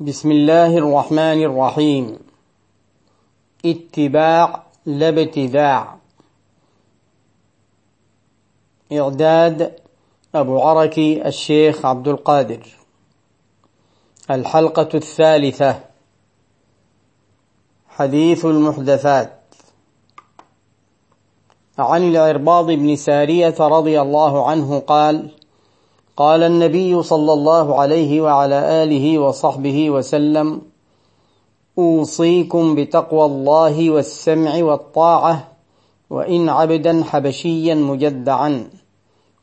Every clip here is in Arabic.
بسم الله الرحمن الرحيم اتباع لا ابتداع إعداد أبو عركي الشيخ عبد القادر الحلقة الثالثة حديث المحدثات عن العرباض بن سارية رضي الله عنه قال قال النبي صلى الله عليه وعلى آله وصحبه وسلم أوصيكم بتقوى الله والسمع والطاعة وإن عبدا حبشيا مجدعا.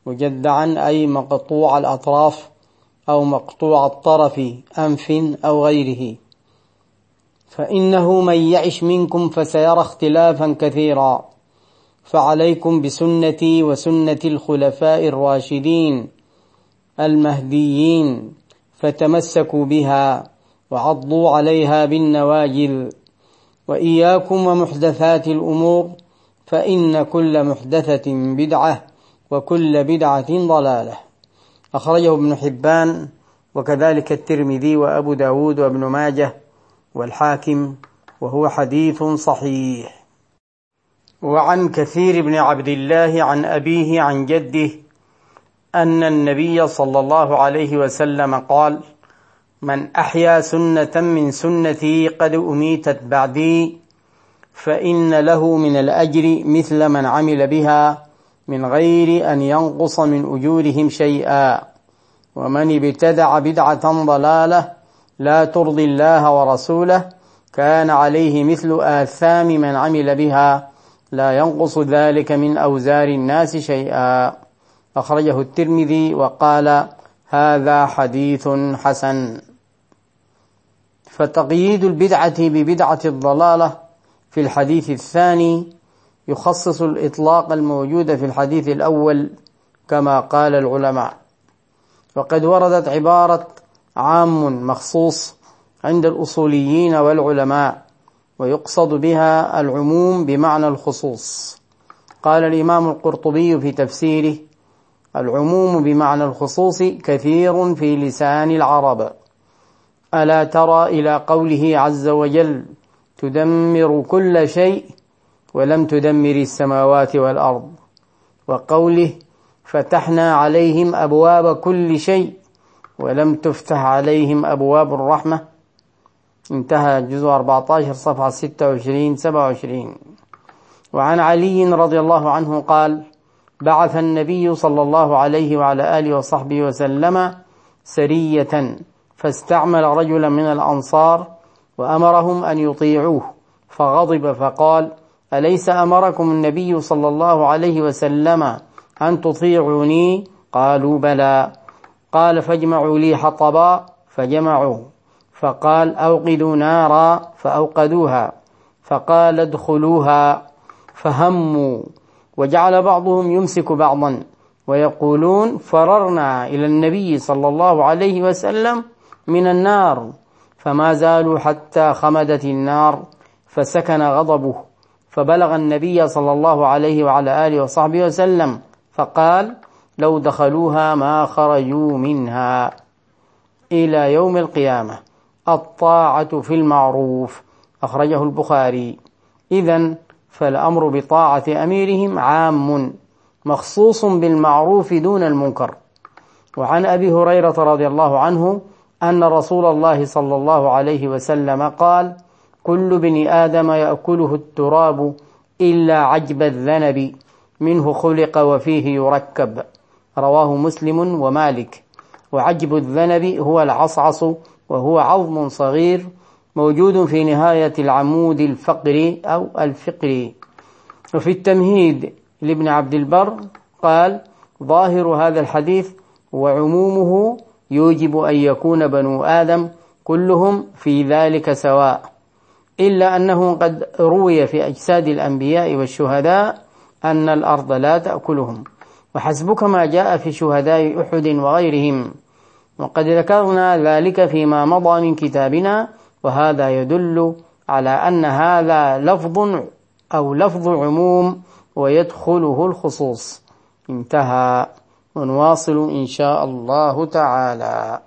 مجدعا أي مقطوع الأطراف أو مقطوع الطرف أنف أو غيره. فإنه من يعش منكم فسيرى اختلافا كثيرا. فعليكم بسنتي وسنة الخلفاء الراشدين. المهديين فتمسكوا بها وعضوا عليها بالنواجذ. وإياكم ومحدثات الأمور فإن كل محدثة بدعة وكل بدعة ضلالة. أخرجه ابن حبان وكذلك الترمذي وأبو داود وابن ماجه والحاكم وهو حديث صحيح. وعن كثير بن عبد الله عن أبيه عن جده أن النبي صلى الله عليه وسلم قال من أحيا سنة من سنتي قد أميتت بعدي فإن له من الأجر مثل من عمل بها من غير أن ينقص من أجورهم شيئا. ومن ابتدع بدعة ضلالة لا ترضي الله ورسوله كان عليه مثل آثام من عمل بها لا ينقص ذلك من أوزار الناس شيئا. أخرجه الترمذي وقال هذا حديث حسن. فتقييد البدعة ببدعة الضلالة في الحديث الثاني يخصص الإطلاق الموجود في الحديث الأول كما قال العلماء. وقد وردت عبارة عام مخصوص عند الأصوليين والعلماء ويقصد بها العموم بمعنى الخصوص. قال الإمام القرطبي في تفسيره العموم بمعنى الخصوص كثير في لسان العرب. ألا ترى إلى قوله عز وجل تدمر كل شيء ولم تدمر السماوات والأرض. وقوله فتحنا عليهم أبواب كل شيء ولم تفتح عليهم أبواب الرحمة. انتهى جزء 14 صفحة 26 27 وعن علي رضي الله عنه قال بعث النبي صلى الله عليه وعلى آله وصحبه وسلم سرية فاستعمل رجلا من الأنصار وأمرهم أن يطيعوه فغضب فقال أليس أمركم النبي صلى الله عليه وسلم أن تطيعوني؟ قالوا بلى. قال فاجمعوا لي حطبا فجمعوا. فقال أوقدوا نارا فأوقدوها. فقال ادخلوها. فهموا. وجعل بعضهم يمسك بعضا. ويقولون فررنا إلى النبي صلى الله عليه وسلم من النار فما زالوا حتى خمدت النار فسكن غضبه. فبلغ النبي صلى الله عليه وعلى آله وصحبه وسلم فقال لو دخلوها ما خرجوا منها. إلى يوم القيامة الطاعة في المعروف. أخرجه البخاري. إذا فالأمر بطاعة أميرهم عام مخصوص بالمعروف دون المنكر. وعن أبي هريرة رضي الله عنه أن رسول الله صلى الله عليه وسلم قال كل ابن آدم يأكله التراب إلا عجب الذنب منه خلق وفيه يركب. رواه مسلم ومالك. وعجب الذنب هو العصعص وهو عظم صغير موجود في نهاية العمود الفقري أو الفقري. وفي التمهيد لابن عبد البر قال ظاهر هذا الحديث وعمومه يوجب أن يكون بنو آدم كلهم في ذلك سواء إلا أنه قد روي في أجساد الأنبياء والشهداء أن الأرض لا تأكلهم. وحسبك ما جاء في شهداء أحد وغيرهم. وقد ذكرنا ذلك فيما مضى من كتابنا وهذا يدل على أن هذا لفظ أو لفظ عموم ويدخله الخصوص. انتهى. ونواصل إن شاء الله تعالى.